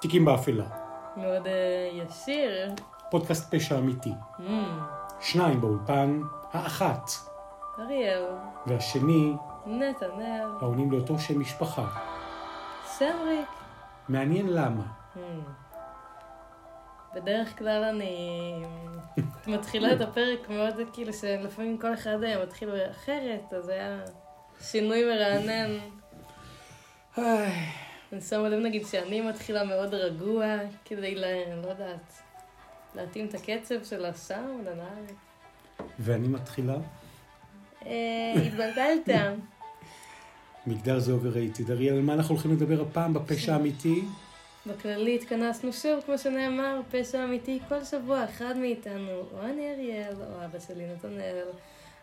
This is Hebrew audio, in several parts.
תיקים באפלה. מאוד אה, ישיר. פודקאסט פשע אמיתי. Mm, שניים באולפן, האחת אריאל, והשני נתנאל, העונים לאותו שם משפחה. סמריק. מעניין למה. Mm. בדרך כלל אני מתחילה את הפרק מאוד כאילו שלפעמים כל אחד היה מתחיל אחרת, אז היה שינוי מרענן. אני שמה לב נגיד שאני מתחילה מאוד רגוע, כדי, ל... לא יודעת, להתאים את הקצב של הסאונד, הנהר. ואני מתחילה. אה, התבלבלת. מגדר זה overrated. אריאל, על מה אנחנו הולכים לדבר הפעם בפשע האמיתי? בכללי התכנסנו שוב, כמו שנאמר, פשע אמיתי, כל שבוע אחד מאיתנו, או אני אריאל, או אבא שלי נתנאל,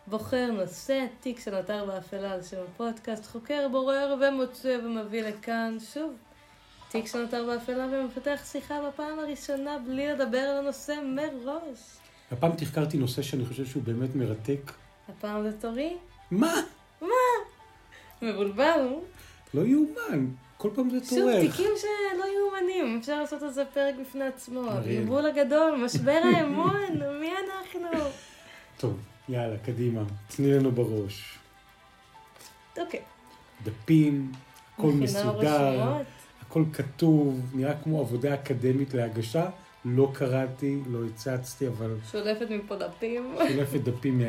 בוחר נושא, תיק שנותר באפלה על שם הפודקאסט, חוקר, בורר ומוצא ומביא לכאן, שוב, תיק שנותר באפלה ומפתח שיחה בפעם הראשונה בלי לדבר על הנושא מראש. הפעם תחקרתי נושא שאני חושב שהוא באמת מרתק. הפעם זה תורי, מה? מבולבל, לא יאומן. כל פעם זה שוב, טורח. תיקים שלא יאומנים, אפשר לעשות על זה פרק בפני עצמו. הבלבול הגדול, משבר האמון, מי אנחנו? טוב, יאללה, קדימה. תני לנו בראש. אוקיי. דפים, הכל מסודר, רשומות. הכל כתוב, נראה כמו עבודה אקדמית להגשה. לא קראתי, לא הצצתי, אבל שולפת מפה דפים. שולפת דפים מה-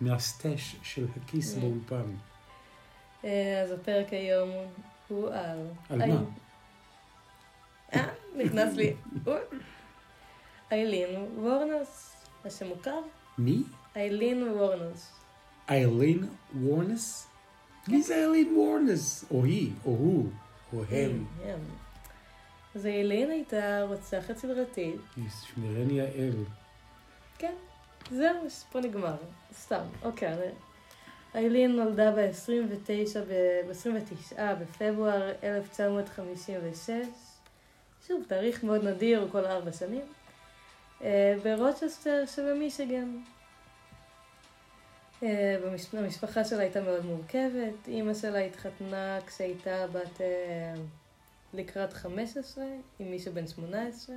מהסטאש של הכיס Mm. באולפן. אה, אז הפרק היום הוא על... על מה? אה, נכנס לי. איילין וורנוס, השם מוכר? מי? איילין וורנוס. איילין וורנס? מי זה איילין וורנס? או היא, או הוא, או הם. אז איילין הייתה רוצחת סדרתית. שמרני האל. כן, זהו, פה נגמר. סתם, אוקיי. איילין נולדה ב-29 ב-29 בפברואר 1956. שוב, תאריך מאוד נדיר, כל ארבע שנים. אה, ברוצ'סטר שבמישיגן. אה, המשפחה שלה הייתה מאוד מורכבת. אימא שלה התחתנה כשהייתה בת אה, לקראת 15, עם מישהו בן 18.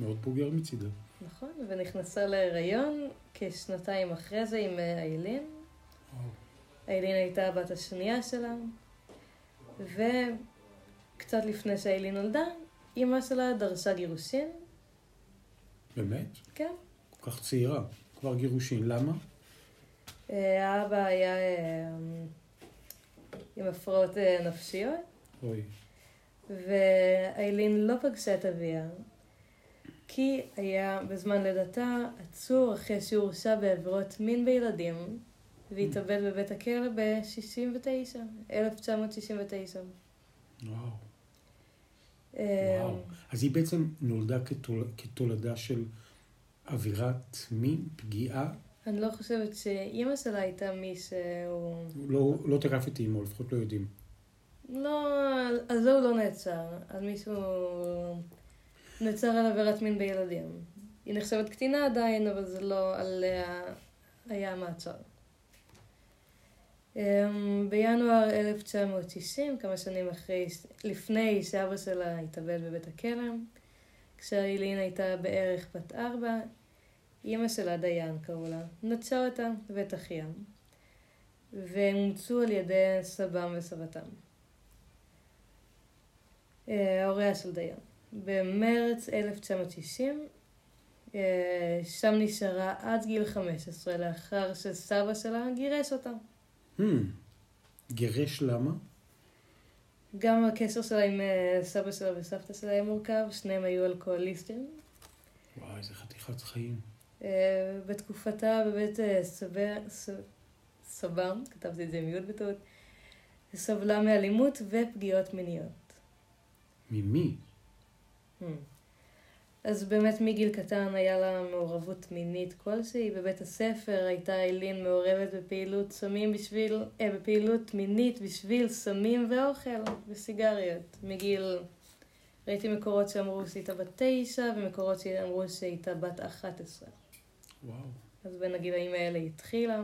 מאוד בוגר מצידה. נכון, ונכנסה להיריון כשנתיים אחרי זה עם אה, איילין. איילין הייתה הבת השנייה שלה, וקצת לפני שאיילין נולדה, אימא שלה דרשה גירושין. באמת? כן. כל כך צעירה. כבר גירושין. למה? אה, האבא היה אה, עם הפרעות אה, נפשיות, אוי. ואיילין לא פגשה את אביה, כי היה בזמן לידתה עצור אחרי שהורשע בעבירות מין בילדים, והתאבד בבית הכלא ב-69, 1969. וואו. אה, וואו. אז היא בעצם נולדה כתול... כתולדה של אווירת מין, פגיעה. אני לא חושבת שאימא שלה הייתה מי שהוא... לא, לא תקף את אימו, לפחות לא יודעים. לא, על זה הוא לא נעצר, על מישהו נעצר על עבירת מין בילדים. היא נחשבת קטינה עדיין, אבל זה לא עליה היה מעצר. אמ, בינואר 1990, כמה שנים אחרי, לפני שאבא שלה התאבד בבית הכלא, כשאיילין הייתה בערך בת ארבע, אימא שלה, דיין קראו לה, נטשה אותה ואת אחיה, והם אומצו על ידי סבם וסבתם. אה, ההוריה של דיין. במרץ 1990, אה, שם נשארה עד גיל 15, לאחר שסבא שלה גירש אותה. Hmm. גירש למה? גם הקשר שלה עם אה, סבא שלה וסבתא שלה היה מורכב, שניהם היו אלכוהוליסטים. וואי, איזה חתיכת חיים. אה, בתקופתה בבית אה, סבר, ס, סבם, כתבתי את זה עם י' בטעות, סבלה מאלימות ופגיעות מיניות. ממי? Hmm. אז באמת מגיל קטן היה לה מעורבות מינית כלשהי. בבית הספר הייתה איילין מעורבת בפעילות סמים בשביל, אה, בפעילות מינית בשביל סמים ואוכל וסיגריות. מגיל, ראיתי מקורות שאמרו שהיא הייתה בת תשע ומקורות שאמרו שהיא הייתה בת 11. וואו. אז בין הגילאים האלה היא התחילה.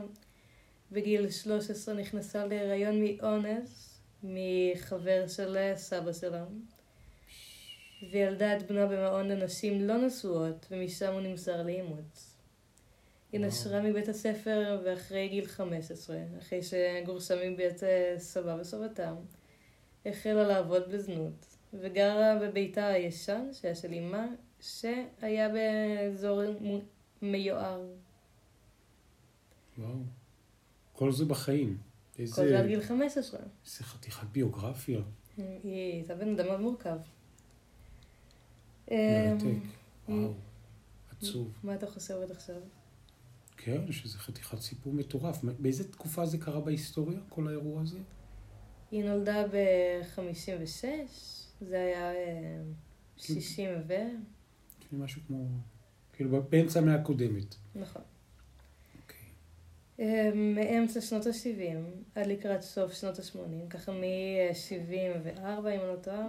בגיל 13 נכנסה להיריון מאונס, מחבר של סבא שלה. וילדה את בנה במעון לנשים לא נשואות, ומשם הוא נמסר לאימוץ. היא. נשרה מבית הספר ואחרי גיל 15, אחרי שגורשה מבית אה, סבה וסבתה, החלה לעבוד בזנות, וגרה בביתה הישן, שהיה של אמה, שהיה באזור מיוער. וואו. כל זה בחיים. כל זה עד איזה, גיל 15. איזה חתיכת ביוגרפיה. היא הייתה בן אדם מאוד מורכב. מרתק. אמ, וואו. עצוב. מה אתה חושב עד עכשיו? כן, שזה חתיכת סיפור מטורף. באיזה תקופה זה קרה בהיסטוריה, כל האירוע הזה? היא נולדה ב-56, זה היה אה, 60 ו... לפני משהו כמו... כאילו, באמצע המאה הקודמת. נכון. אוקיי. אה, מאמצע שנות ה-70 עד לקראת סוף שנות ה-80, ככה מ-74 אם אני לא טועה,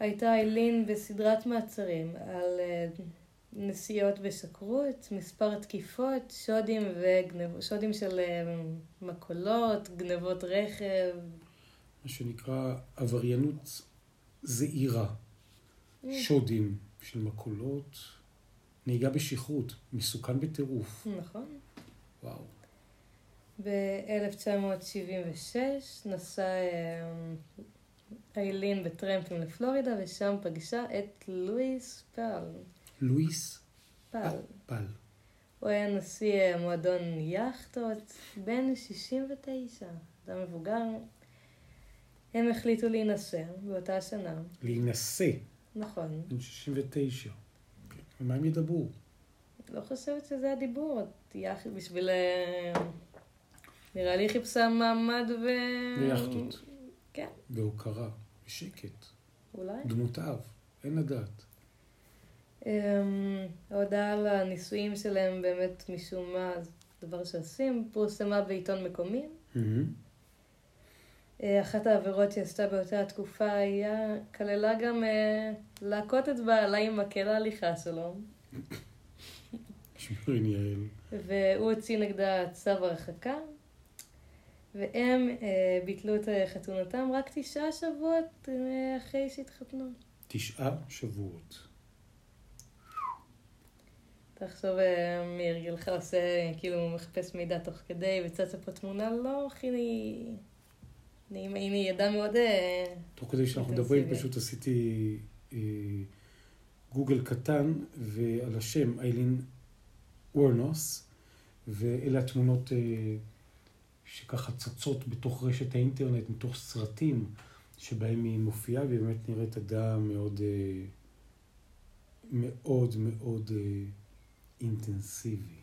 הייתה איילין בסדרת מעצרים על אה, נסיעות בסקרות, מספר תקיפות, שודים וגנבות, שודים של אה, מכולות, גנבות רכב. מה שנקרא עבריינות זעירה. שודים של מכולות, נהיגה בשכרות, מסוכן בטירוף. נכון. וואו. ב-1976 נסע אה, איילין בטרמפים לפלורידה, ושם פגשה את לואיס פל. לואיס פל. פל. הוא היה נשיא אה, מועדון יאכטות, בן 69, אדם מבוגר. הם החליטו להינשא באותה השנה. להינשא, נכון. בן 69. ומה הם ידברו? לא חושבת שזה הדיבור. יאכ... בשביל... אה, נראה לי חיפשה מעמד ו... ביאכטות. כן, בהוקרה, בשקט. אולי. דמות אב, אין לדעת. אמ, ההודעה על הנישואים שלהם באמת משום מה, זה דבר שעושים, פורסמה בעיתון מקומי. מהמם. אה, אחת העבירות שהיא עשתה באותה התקופה היה, כללה גם אה, להכות את בעלה עם מקל ההליכה שלו, שמרין יעל. והוא הוציא נגדה צו הרחקה, והם אה, ביטלו את אה, חתונתם רק תשעה שבועות אה, אחרי שהתחתנו. תשעה שבועות. תחשוב אה, מי הרגלך עושה, כאילו מחפש מידע תוך כדי, וצצה פה תמונה, לא, אחי, אני הנה, ידע מאוד... אה, תוך כדי שאנחנו מדברים. פשוט עשיתי אה, גוגל קטן, ועל השם איילין וורנוס, ואלה התמונות אה, שככה צצות בתוך רשת האינטרנט, מתוך סרטים שבהם היא מופיעה, והיא באמת נראית אדם מאוד, מאוד מאוד אינטנסיבי,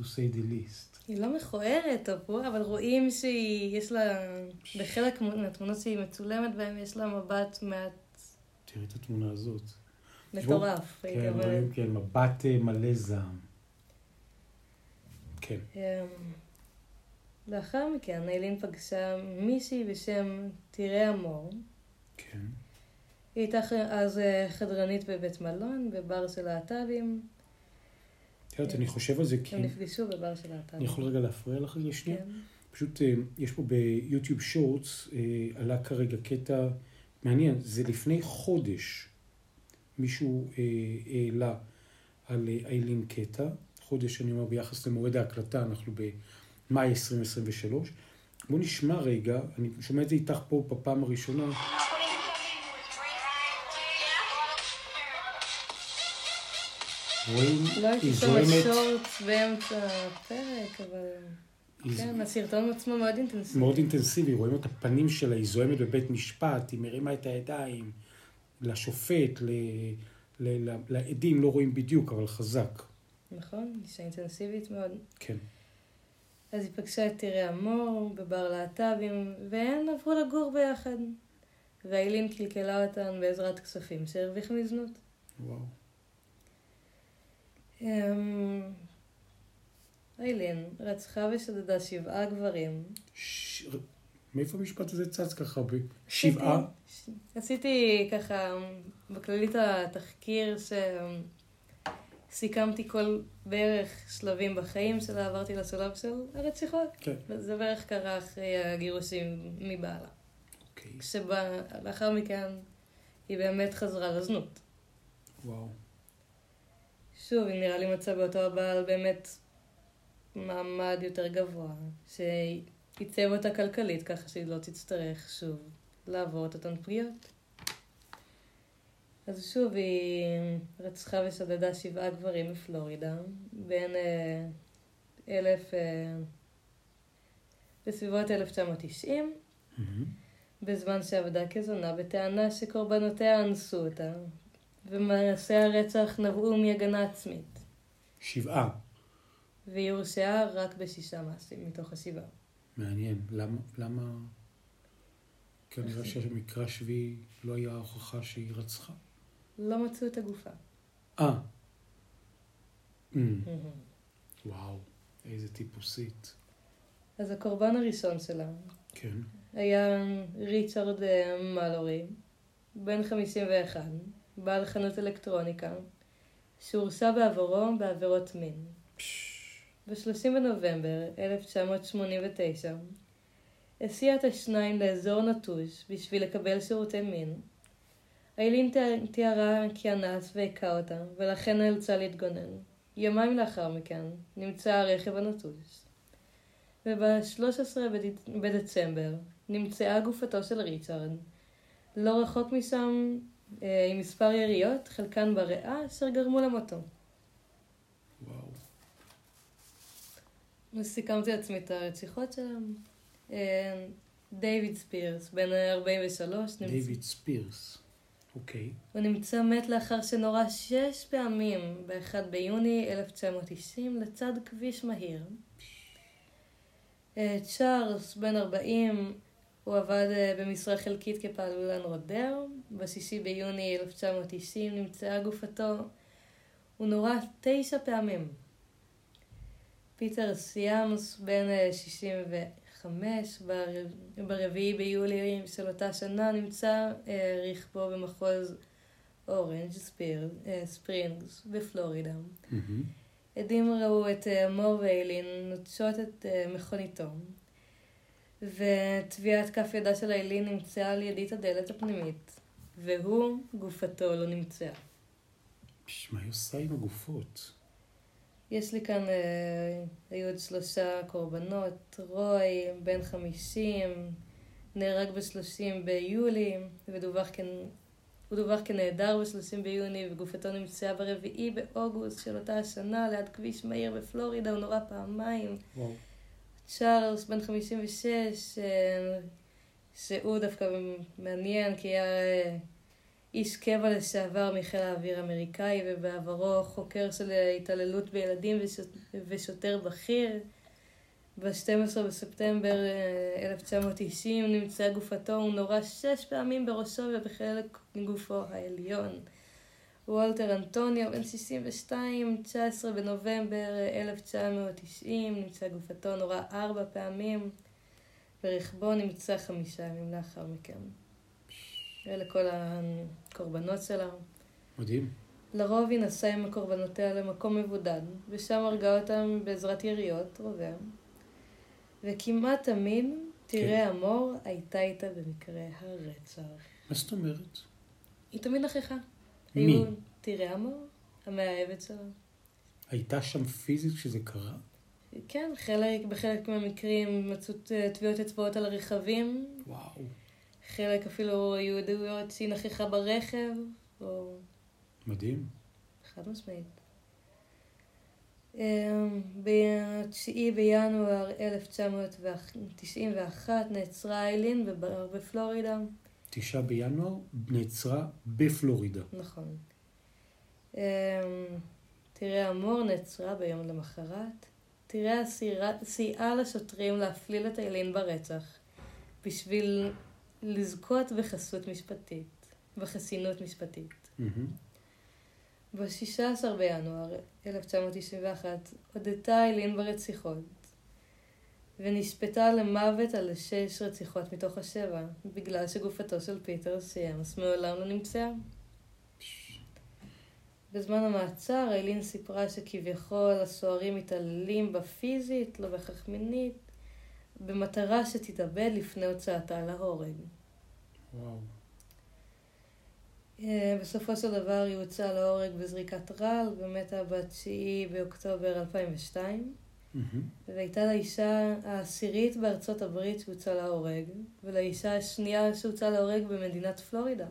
to say the least. היא לא מכוערת אבל רואים שיש לה, בחלק מהתמונות שהיא מצולמת בהם, יש לה מבט מעט תראי את התמונה הזאת. מטורף. הייתי כן. רואים, כן, מבט אה, מלא זעם. כן. אמ, לאחר מכן, איילין פגשה מישהי בשם תירא המור. כן. היא הייתה אז אה, חדרנית בבית מלון, בבר של להט"בים. את יודעת, אני חושב על זה כי... הם נפגשו בבר של להט"בים. אני יכול רגע להפריע לך רגע שנייה? כן. פשוט אה, יש פה ביוטיוב שורטס, אה, עלה כרגע קטע מעניין, זה לפני חודש מישהו אה, העלה על איילין קטע, חודש אני אומר ביחס למועד ההקלטה, אנחנו במאי 2023. בואו נשמע רגע, אני שומע את זה איתך פה בפעם הראשונה. רואים, לא הייתי היא שם שורטס באמצע הפרק, אבל... היא כן, הסרטון עצמו מאוד אינטנסיבי. מאוד אינטנסיבי, רואים את הפנים שלה, היא זועמת בבית משפט, היא מרימה את הידיים לשופט, ל, ל, ל, לעדים, לא רואים בדיוק, אבל חזק. נכון, אישה אינטנסיבית מאוד. כן. אז היא פגשה את תירא המור בבר להט"בים, והן עברו לגור ביחד. ואיילין קלקלה אותן בעזרת כספים שהרוויחה מזנות. וואו. אמ, איילין רצחה ושדדה שבעה גברים. ש... מאיפה המשפט הזה צץ ככה? בשבעה? עשיתי- עשיתי ככה בכללי את התחקיר שסיכמתי כל בערך שלבים בחיים שלה, עברתי לשלב של הרציחות. כן. וזה בערך קרה אחרי הגירושים מבעלה. אוקיי. כשלאחר מכן היא באמת חזרה לזנות. וואו. שוב, היא נראה לי מצאה באותו הבעל באמת מעמד יותר גבוה, שעיצב אותה כלכלית ככה שהיא לא תצטרך שוב לעבור את אותן פגיעות. אז שוב, היא רצחה ושדדה שבעה גברים בפלורידה, בין אה, אלף... אה, בסביבות 1990, מהמם. בזמן שעבדה כזונה, בטענה שקורבנותיה אנסו אותה, ומעשי הרצח נבעו מהגנה עצמית. שבעה. והיא הורשעה רק בשישה מעשים מתוך השבעה. מעניין. למה? למה? כנראה שהמקרה השביעי לא היה הוכחה שהיא רצחה. לא מצאו את הגופה. אה. Mm. וואו, איזה טיפוסית. אז הקורבן הראשון שלה כן. היה ריצ'רד אה, מלורי, בן 51, בעל חנות אלקטרוניקה, שהורשע בעברו בעבירות מין. ב-30 בנובמבר 1989 הסיע את השניים לאזור נטוש בשביל לקבל שירותי מין. איילין תיאר- תיארה כי אנס והכה אותה, ולכן נאלצה להתגונן. יומיים לאחר מכן נמצא הרכב הנטוש. וב-13 בד- בדצמבר נמצאה גופתו של ריצ'רד, לא רחוק משם עם מספר יריות, חלקן בריאה, אשר גרמו למותו. וואו. אז סיכמתי לעצמי את הרציחות שלהם. אה, דיוויד ספירס, בן 43, נמצא, דיוויד ספירס. אוקיי. הוא נמצא מת לאחר שנורה שש פעמים ב-1 ביוני 1990 לצד כביש מהיר. אה, צ'ארלס, בן 40, הוא עבד אה, במשרה חלקית כפעלולן רודר. ב-6 ביוני 1990 נמצאה גופתו. הוא נורה תשע פעמים. פיטר סיאמס, בן אה, 65, בר- ברביעי ביולי של אותה שנה נמצא אה, רכבו במחוז אורנג' ספיר, אה, ספרינגס בפלורידה. מהמם. עדים ראו את אה, מור ואיילין נוטשות את אה, מכוניתו, וטביעת כף ידה של איילין נמצאה על ידית הדלת הפנימית, והוא, גופתו, לא נמצאה. מה היא עושה עם הגופות? יש לי כאן, אה, היו עוד שלושה קורבנות, רוי, בן 50, נהרג ב-30 ביולי, ודווח כ... הוא דווח כנעדר ב-30 ביוני, וגופתו נמצאה ברביעי באוגוסט של אותה השנה, ליד כביש מהיר בפלורידה, הוא נורה פעמיים. וואו. צ'ארלס, בן 56, אה, שהוא דווקא מעניין, כי היה אה, איש קבע לשעבר מחיל האוויר האמריקאי, ובעברו חוקר של התעללות בילדים ושוט, ושוטר בכיר. ב-12 בספטמבר אה, 1990 נמצאה גופתו, הוא נורה שש פעמים בראשו ובחלק מגופו העליון. וולטר אנטוניו, בן 62, 19 בנובמבר 1990, נמצא גופתו נורה ארבע פעמים, ורכבו נמצא חמישה ימים לאחר מכן. אלה כל הקורבנות שלה. מדהים. לרוב היא נסעה עם קורבנותיה למקום מבודד, ושם הרגה אותם בעזרת יריות, רובה. וכמעט תמיד תראה המור הייתה איתה במקרה הרצח. מה זאת אומרת? היא תמיד נכחה. מי? תראה המור, המאהבת שלה. הייתה שם פיזית כשזה קרה? כן, חלק, בחלק מהמקרים מצאו טביעות אצבעות על הרכבים, וואו. חלק אפילו היו עדויות שהיא נכחה ברכב, או אמ, מדהים. חד משמעית. ב-9 בינואר 1991 נעצרה איילין בפלורידה. תשעה בינואר נעצרה בפלורידה. נכון. אמ, טיריה מור נעצרה ביום למחרת. טיריה סייעה לשוטרים להפליל את איילין ברצח בשביל לזכות בחסות משפטית, בחסינות משפטית. מהמם. ב-16 בינואר 1991 הודתה איילין ברציחות ונשפטה למוות על שש רציחות מתוך השבע, בגלל שגופתו של פיטר סיימס מעולם לא נמצאה. בזמן המעצר איילין סיפרה שכביכול הסוהרים מתעללים בה פיזית, לא בהכרח מינית, במטרה שתתאבד לפני הוצאתה להורג. וואו. אה, בסופו של דבר היא הוצאה להורג בזריקת רעל, ומתה ב-9 באוקטובר 2002. מהמם. והייתה לאישה העשירית בארצות הברית שהוצאה להורג, ולאישה השנייה שהוצאה להורג במדינת פלורידה.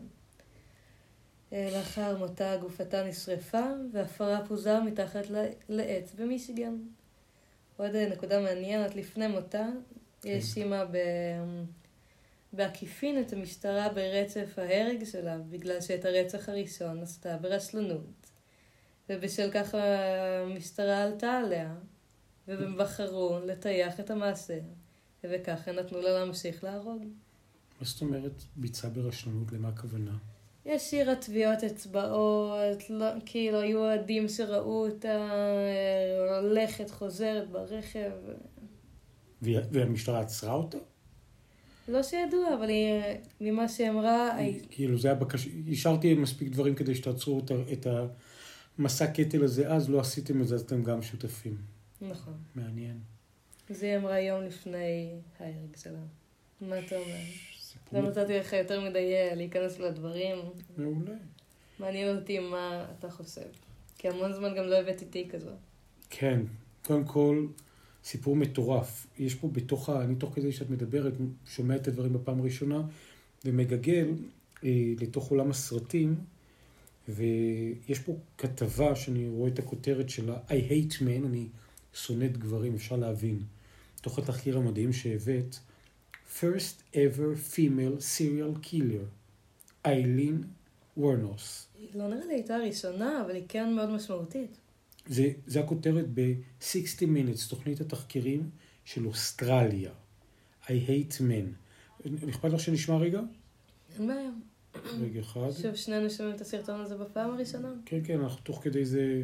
אה, לאחר מותה גופתה נשרפה, והפרה פוזר מתחת לעץ במישיגן. עוד אה, נקודה מעניינת, לפני מותה, היא האשימה ב... בעקיפין את המשטרה ברצף ההרג שלה, בגלל שאת הרצח הראשון עשתה ברשלנות. ובשל כך המשטרה עלתה עליה, והם בחרו לטייח את המעשה, וככה נתנו לה להמשיך להרוג. מה זאת אומרת ביצעה ברשלנות? למה הכוונה? היא השאירה טביעות אצבעות, לא, כאילו היו עדים שראו אותה הולכת, חוזרת ברכב. והמשטרה עצרה אותה? לא שידוע, אבל היא, ממה שהיא אמרה, היא- כאילו זה היה בקשה, השארתי מספיק דברים כדי שתעצרו את את המסע קטל הזה, אז לא עשיתם את זה, אז אתם גם שותפים. נכון. מעניין. זה היא אמרה יום לפני ההרג שלה. מה אתה אומר? סיפור לא נתתי לך יותר מדי אה, להיכנס לדברים. מעולה. מעניין אותי מה אתה חושב. כי המון זמן גם לא הבאתי תיק כזו. כן, קודם כל, סיפור מטורף. יש פה בתוך ה... אני תוך כדי שאת מדברת, שומע את הדברים בפעם הראשונה, ומגגל אה, לתוך עולם הסרטים, ויש פה כתבה שאני רואה את הכותרת שלה, I hate men, אני שונאת גברים, אפשר להבין. תוך התחקיר המדהים שהבאת, First ever female serial killer, איילין וורנוס. היא לא נראה לי הייתה הראשונה, אבל היא כן מאוד משמעותית. זה, זה הכותרת ב-60 Minutes, תוכנית התחקירים של אוסטרליה. I hate men. אכפת לך שנשמע רגע? אין בעיה. רגע אחד. שוב, שנינו שומעים את הסרטון הזה בפעם הראשונה. כן, כן, אנחנו תוך כדי זה...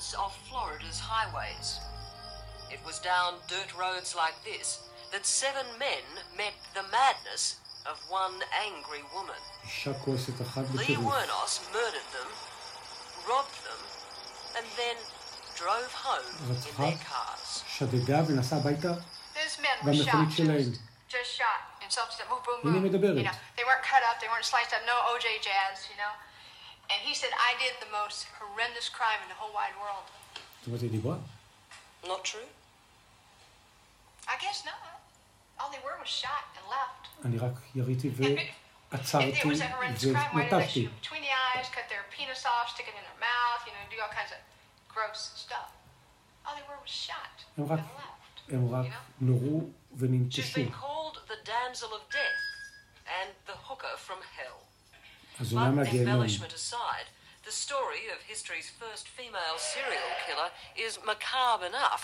dark woods of Florida's highways. It was down dirt roads like this that seven men met the madness of one angry woman. אישה כועסת אחת Lee בטירוף. Wernos murdered them, robbed them, and then drove home in רצחה, their cars. שדדה ונסעה הביתה. Those men were במכונית shot, שלהם. just, just shot in substance. Boom, boom, הנה boom. היא מדברת. You know, they weren't cut up, they weren't sliced up, no OJ jazz, you know. And he said, I did the most horrendous crime in the whole wide world. זאת אומרת, היא דיברה? Not true? I guess not. All they were was shot and left. אני רק יריתי If ועצרתי it was a horrendous crime, why did they ונטפתי. shoot them between the eyes, cut their penis off, stick it in their mouth, you know, do all kinds of gross stuff? All they were was shot הם and רק, left. הם רק You know? נורו She's וננטשו. been called the damsel of death and the hooker from hell. אז embellishment aside, the story of history's first female serial killer is macabre enough,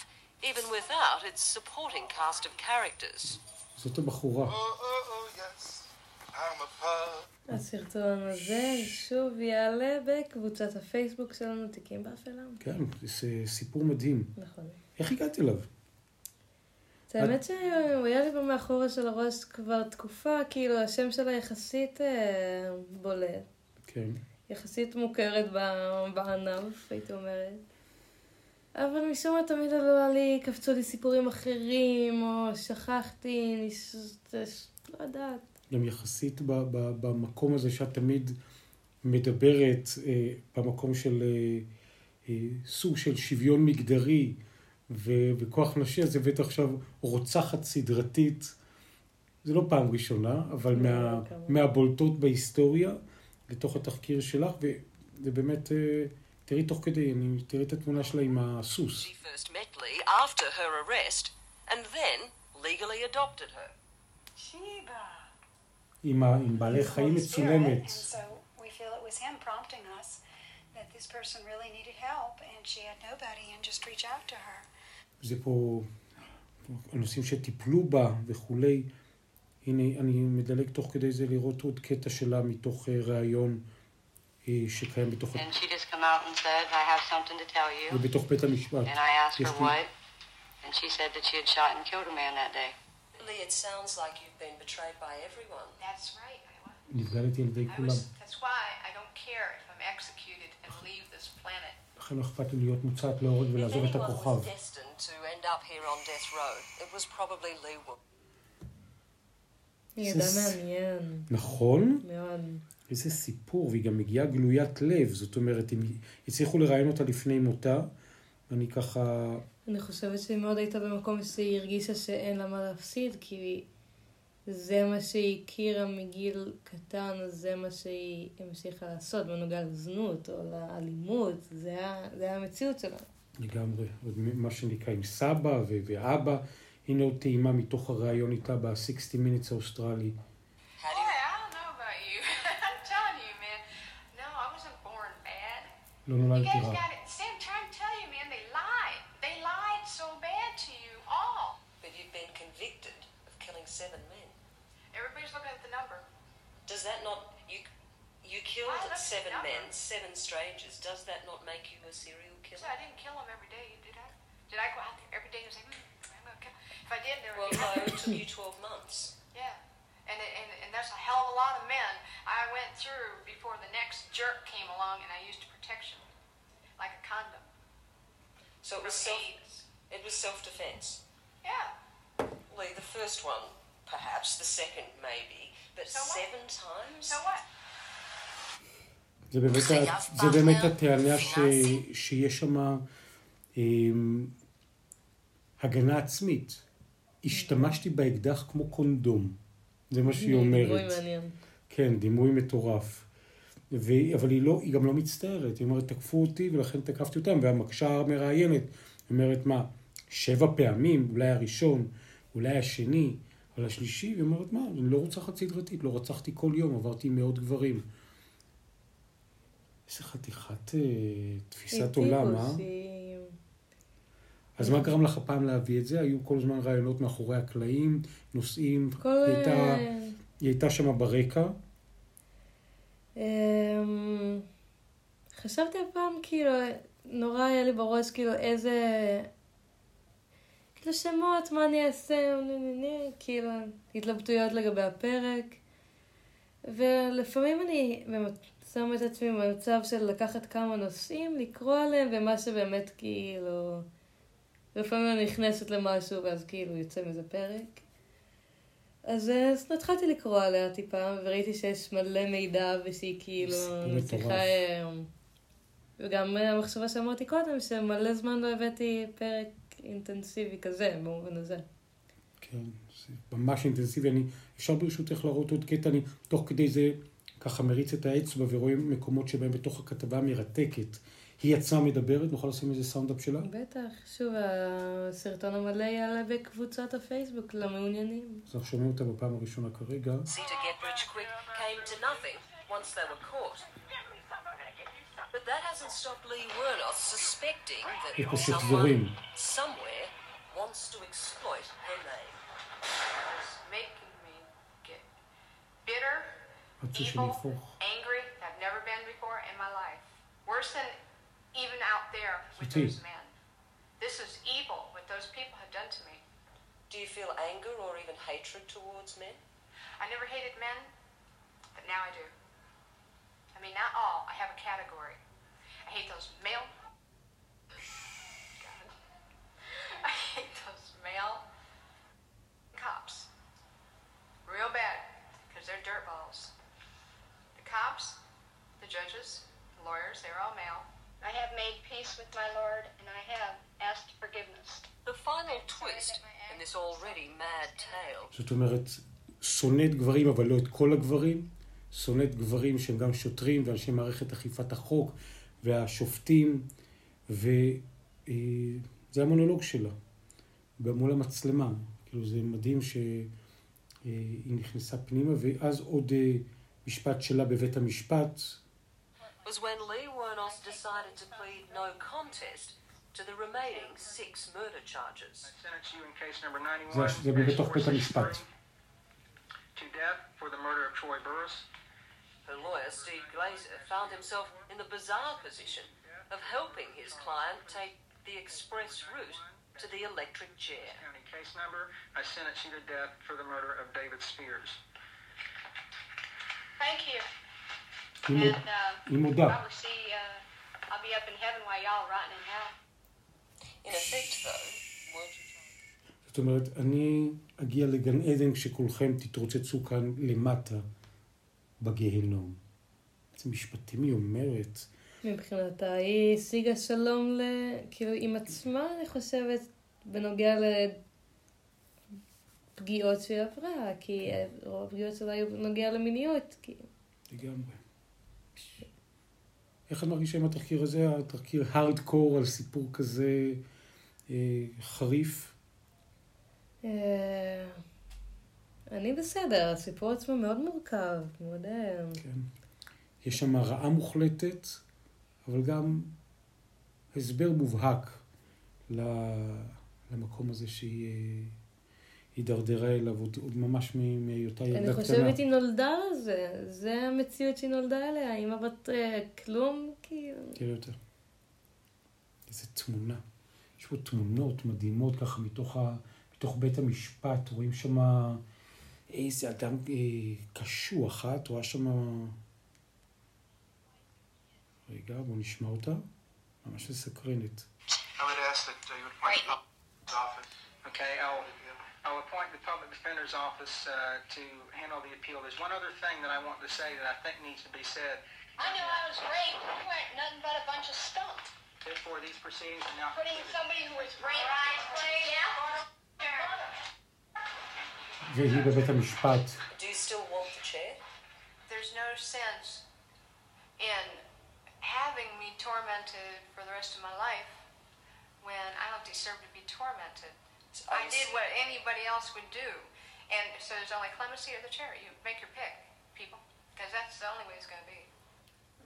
even without its supporting cast of characters. זאת הבחורה. Oh, oh, oh. הסרטון הזה שוב יעלה בקבוצת הפייסבוק שלנו, תיקים באפלה. כן, זה סיפור מדהים. נכון. איך הגעת אליו? את האמת שהוא היה לי במאחורה של הראש כבר תקופה, כאילו השם שלה יחסית אה, בולט. כן. יחסית מוכרת בענף, הייתי אומרת. אבל משום מה תמיד עלו לי, קפצו לי סיפורים אחרים, או שכחתי, נש... לא יודעת. גם יחסית ב- ב- במקום הזה שאת תמיד מדברת, אה, במקום של אה, אה, סוג של שוויון מגדרי ובכוח נשי, אז הבאת עכשיו רוצחת סדרתית, זה לא פעם ראשונה, אבל כן, מה, מהבולטות בהיסטוריה, לתוך התחקיר שלך, וזה באמת, אה, תראי תוך כדי, אני תראי את התמונה שלה עם הסוס. עם, ה, עם בעלי חיים מצולמת. Really זה פה הנושאים שטיפלו בה וכולי. הנה, אני מדלג תוך כדי זה לראות עוד קטע שלה מתוך אה, ראיון אה, שקיים בתוך, And she just come out and said, I have something to tell you. ובתוך בית המשפט. And I asked יש her לי- what, and she said that she had shot and killed a man that day. Lee, it sounds like you've been betrayed by everyone. That's right, I was. נתגלתי על ידי כולם. That's why I don't care if I'm executed and leave this planet. לכן לא אכפת לי להיות מוצעת להורג ולעזוב את הכוכב. מעניין, נכון? מאוד. איזה סיפור, והיא גם מגיעה גלוית לב, זאת אומרת, הם הצליחו לראיין אותה לפני מותה, ואני ככה... אני חושבת שהיא מאוד הייתה במקום שהיא הרגישה שאין לה מה להפסיד, כי זה מה שהיא הכירה מגיל קטן, זה מה שהיא המשיכה לעשות, בנוגע לזנות או לאלימות, זה היה, זה היה המציאות שלה. לגמרי, עוד מה שנקרא עם סבא ו- ואבא. הנה עוד טעימה מתוך הריאיון איתה ב-60 Minutes האוסטרלי. Boy, I don't killed seven men, seven strangers. Does that not make you a serial killer? So? I didn't kill them every day, did I? Did I go out there every day and say, hmm, I'm gonna kill? If I did, there Well, would be no, it took you twelve months. Yeah, and, and and that's a hell of a lot of men I went through before the next jerk came along, and I used protection, like a condom So it was self. AIDS. It was self-defense. Yeah, Lee, the first one, perhaps. The second, maybe. But So seven times. so what? זה באמת, זה באמת פרטנר הטענה ש? שיש שם אמ, הגנה עצמית. השתמשתי באקדח כמו קונדום. זה מה שהיא דימוי אומרת. מעניין. כן, דימוי מטורף. ו... אבל היא, לא, היא גם לא מצטערת, היא אומרת, תקפו אותי ולכן תקפתי אותם, והמקשה המראיינת אומרת, מה, שבע פעמים, אולי הראשון, אולי השני, אבל השלישי, היא אומרת, מה, אני לא רוצחת סדרתית, לא רצחתי כל יום, עברתי עם מאות גברים. איזה חתיכת אה, תפיסת עולם, אה? אז מה גרם לך הפעם להביא את זה? היו כל הזמן רעיונות מאחורי הקלעים, נושאים, כל... היא הייתה, היא הייתה שם ברקע. אמ, חשבתי הפעם, כאילו, נורא היה לי בראש, כאילו, איזה... כאילו, שמות, מה אני אעשה, כאילו, התלבטויות לגבי הפרק. ולפעמים אני באמת שמה את עצמי במצב של לקחת כמה נושאים, לקרוא עליהם, ומה שבאמת, כאילו... לפעמים אני נכנסת למשהו, ואז כאילו יוצא מזה פרק. אז אז התחלתי לקרוא עליה טיפה, וראיתי שיש מלא מידע, ושהיא כאילו מצליחה... אה, וגם המחשבה שאמרתי קודם, שמלא זמן לא הבאתי פרק אינטנסיבי כזה, במובן הזה. כן, זה ממש אינטנסיבי. אני, אפשר ברשותך להראות עוד קטע, אני תוך כדי זה ככה מריץ את האצבע ורואים מקומות שבהם בתוך הכתבה המרתקת היא עצמה מדברת, נוכל לשים איזה סאונדאפ שלה? בטח, שוב, הסרטון המלא יעלה בקבוצת הפייסבוק למעוניינים. אז אנחנו שומעים אותה בפעם הראשונה כרגע. יש פה שחזורים. somewhere wants to exploit her name. evil, angry. I've never been before in my life. Worse than even out there with those men. This is evil what those people have done to me. Do you feel anger or even hatred towards men? I never hated men, but now I do. I mean, not all. I have a category. I hate those male cops, the judges, the lawyers, they're all male. I have made peace with my Lord, and I have asked forgiveness. The final twist in this already mad tale זאת אומרת, שונאת גברים, אבל לא את כל הגברים. שונאת גברים שהם גם שוטרים ואנשי מערכת אכיפת החוק והשופטים, וזה המונולוג שלה, מול המצלמה. כאילו, זה מדהים שהיא נכנסה פנימה, ואז עוד אה, משפט שלה בבית המשפט. was when Lee Wernos decided to plead no contest to the remaining six murder charges. I sentence you in case number 91. זה, זה בתוך בית המשפט. To death for the murder of Troy Burris. Her lawyer, Steve Glazer, found himself in the bizarre position of helping his client take the express route to the electric chair. County case number. I sentence you to death for the murder of David Spears. Thank you. היא, And uh, היא מודה. probably see, uh, I'll be up in heaven while y'all are rotting in hell. In effect, though, weren't you trying? זאת זאת אומרת, אני אגיע לגן עדן כשכולכם תתרוצצו כאן למטה בגיהנום. איזה משפטים היא אומרת. מבחינתה, היא השיגה שלום ל... כאילו, עם עצמה, אני חושבת, בנוגע לפגיעות שהיא עברה, כי רוב הפגיעות שלה היו בנוגע למיניות, כי... לגמרי. איך את מרגישה עם התחקיר הזה? התחקיר הארדקור על סיפור כזה אה, חריף? אה, אני בסדר, הסיפור עצמו מאוד מורכב, מאוד... אה, כן. יש שם רעה מוחלטת, אבל גם הסבר מובהק למקום הזה שהיא הידרדרה אליו, עוד, ממש מהיותה ילדה אני קטנה. חושבת היא נולדה לזה, זה המציאות שהיא נולדה אליה, אימא בת אה, כלום, כאילו. תראה יותר. איזה תמונה. יש פה תמונות מדהימות ככה מתוך, ה, מתוך בית המשפט, רואים שם איזה אדם אה, קשוח, אה? את רואה שם... רגע, בואו נשמע אותה. ממש מסקרנת. I would ask that uh, you would office. Okay, I'll, public defender's office uh, to handle the appeal. There's one other thing that I want to say that I think needs to be said. I knew I was raped. You weren't nothing but a bunch of stunk. Therefore, these proceedings are now Putting concluded. somebody who was raped. Right, please. Yeah. והיא בבית המשפט. Do you still want the chair? There's no sense in having me tormented for the rest of my life when I don't deserve to be tormented. I did what anybody else would do. And so there's only clemency or the chair. You make your pick, people, because that's the only way it's going to be.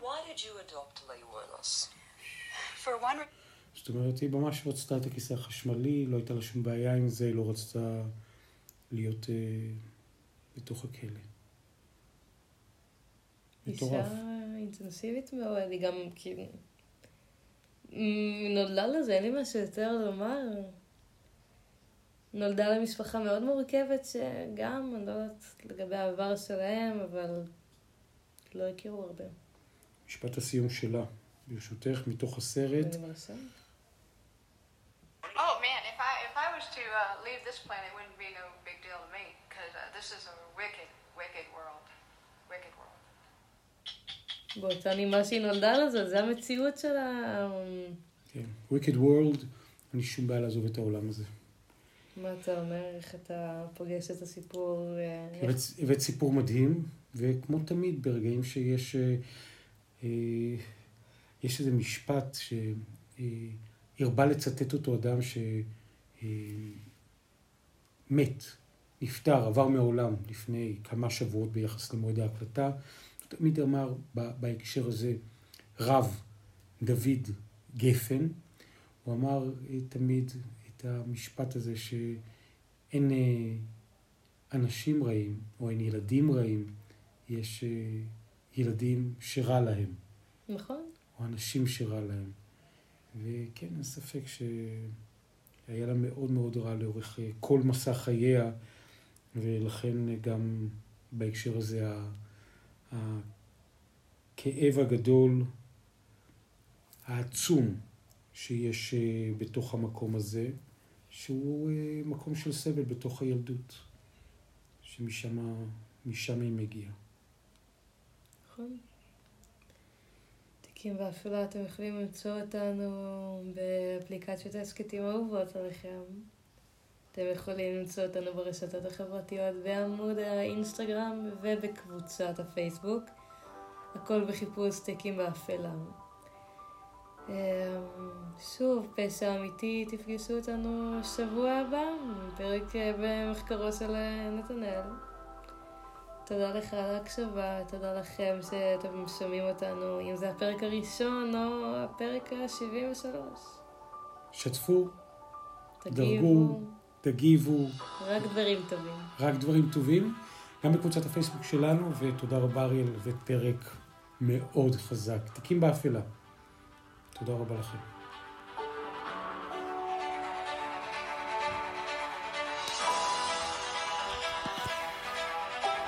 Why did you adopt Leonis? For one זאת אומרת, היא ממש רצתה את הכיסא החשמלי, לא הייתה לה שום בעיה עם זה, היא לא רצתה להיות אה, בתוך הכלא. מטורף. אישה אינטנסיבית מאוד, היא גם כאילו... נולדה לזה, אין לי משהו יותר לומר. נולדה למשפחה מאוד מורכבת, שגם, אני לא יודעת לגבי העבר שלהם, אבל לא הכירו הרבה. משפט הסיום שלה, ברשותך, מתוך הסרט. Oh man, if I if I was to uh, leave this planet, it wouldn't be no big deal to me because uh, this is a wicked, wicked world, wicked world. באותה נימה שהיא נולדה לזה, זה המציאות שלה. כן. Wicked World, אין לי שום בעיה לעזוב את העולם הזה. מה אתה אומר, איך אתה פוגש את הסיפור? אה, הבאת, סיפור מדהים, וכמו תמיד, ברגעים שיש אה, אה, יש איזה משפט שהרבה לצטט אותו אדם שמת, נפטר, עבר מעולם לפני כמה שבועות ביחס למועד ההקלטה. הוא תמיד אמר בהקשר הזה, רב דוד גפן, הוא אמר אה, תמיד את המשפט הזה שאין אה, אנשים רעים או אין ילדים רעים, יש אה, ילדים שרע להם, נכון. או אנשים שרע להם. וכן, אין ספק שהיה לה מאוד מאוד רע לאורך אה, כל מסע חייה, ולכן גם בהקשר הזה הכאב הגדול, העצום שיש בתוך המקום הזה, שהוא אה, מקום של סבל בתוך הילדות, שמשם משם היא מגיעה. נכון. תיקים באפלה, אתם יכולים למצוא אותנו באפליקציות ההסכתים האהובות עליכם. אתם יכולים למצוא אותנו ברשתות החברתיות, בעמוד האינסטגרם ובקבוצת הפייסבוק. הכל בחיפוש תיקים באפלה. אמ, שוב, פשע אמיתי, תפגשו אותנו שבוע הבא, פרק אה, במחקרו של אה, נתנאל. תודה לך על ההקשבה, תודה לכם שאתם שומעים אותנו, אם זה הפרק הראשון או הפרק ה-73. שתפו, תגיבו, דרגו, תגיבו, רק דברים טובים. רק דברים טובים, גם בקבוצת הפייסבוק שלנו, ותודה רבה אריאל, הבאת פרק מאוד חזק. תיקים באפלה. תודה רבה לכם.